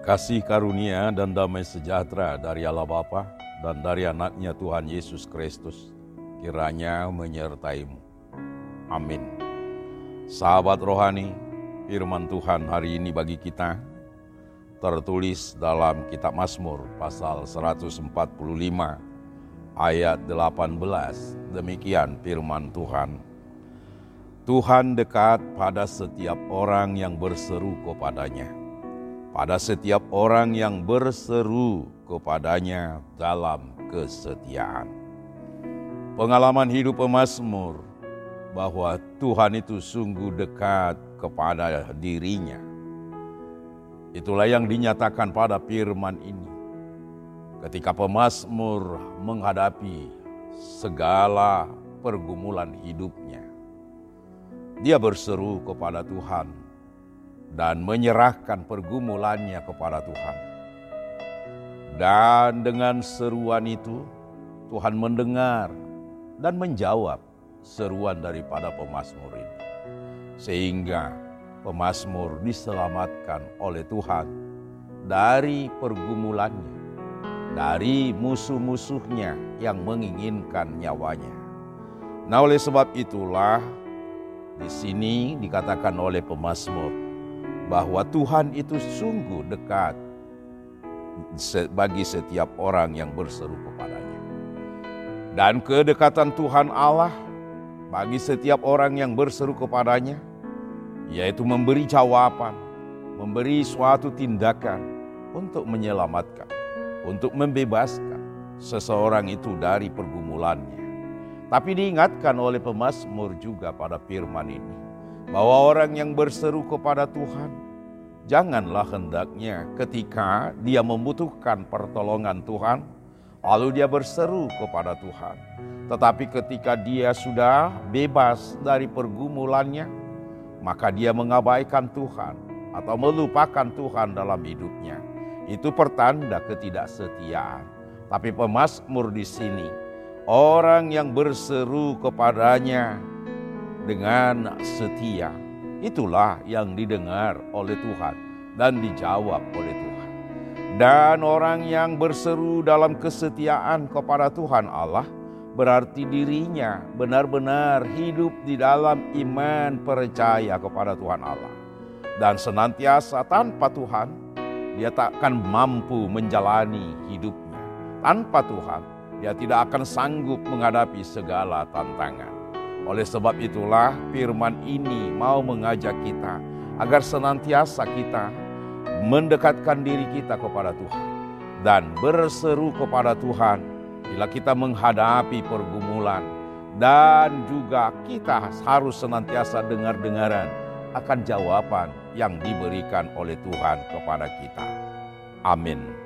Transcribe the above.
Kasih karunia dan damai sejahtera dari Allah Bapa dan dari anaknya Tuhan Yesus Kristus kiranya menyertaimu. Amin. Sahabat rohani, firman Tuhan hari ini bagi kita tertulis dalam kitab Mazmur pasal 145 ayat 18. Demikian firman Tuhan. Tuhan dekat pada setiap orang yang berseru kepadanya. Pada setiap orang yang berseru kepadanya dalam kesetiaan. Pengalaman hidup pemazmur bahwa Tuhan itu sungguh dekat kepada dirinya. Itulah yang dinyatakan pada firman ini. Ketika pemazmur menghadapi segala pergumulan hidupnya. Dia berseru kepada Tuhan dan menyerahkan pergumulannya kepada Tuhan. Dan dengan seruan itu, Tuhan mendengar dan menjawab seruan daripada pemazmur ini. Sehingga pemazmur diselamatkan oleh Tuhan dari pergumulannya, dari musuh-musuhnya yang menginginkan nyawanya. Nah, oleh sebab itulah di sini dikatakan oleh pemazmur bahwa Tuhan itu sungguh dekat bagi setiap orang yang berseru kepadanya. Dan kedekatan Tuhan Allah bagi setiap orang yang berseru kepadanya, yaitu memberi jawaban, memberi suatu tindakan untuk menyelamatkan, untuk membebaskan seseorang itu dari pergumulannya. Tapi diingatkan oleh pemazmur juga pada firman ini, bahwa orang yang berseru kepada Tuhan, janganlah hendaknya ketika dia membutuhkan pertolongan Tuhan, lalu dia berseru kepada Tuhan. Tetapi ketika dia sudah bebas dari pergumulannya, maka dia mengabaikan Tuhan atau melupakan Tuhan dalam hidupnya. Itu pertanda ketidaksetiaan. Tapi pemazmur di sini, orang yang berseru kepadanya dengan setia, itulah yang didengar oleh Tuhan dan dijawab oleh Tuhan. Dan orang yang berseru dalam kesetiaan kepada Tuhan Allah, berarti dirinya benar-benar hidup di dalam iman percaya kepada Tuhan Allah. Dan senantiasa tanpa Tuhan, dia takkan mampu menjalani hidupnya. Tanpa Tuhan, dia tidak akan sanggup menghadapi segala tantangan. Oleh sebab itulah firman ini mau mengajak kita agar senantiasa kita mendekatkan diri kita kepada Tuhan dan berseru kepada Tuhan bila kita menghadapi pergumulan dan juga kita harus senantiasa dengar-dengaran akan jawaban yang diberikan oleh Tuhan kepada kita. Amin.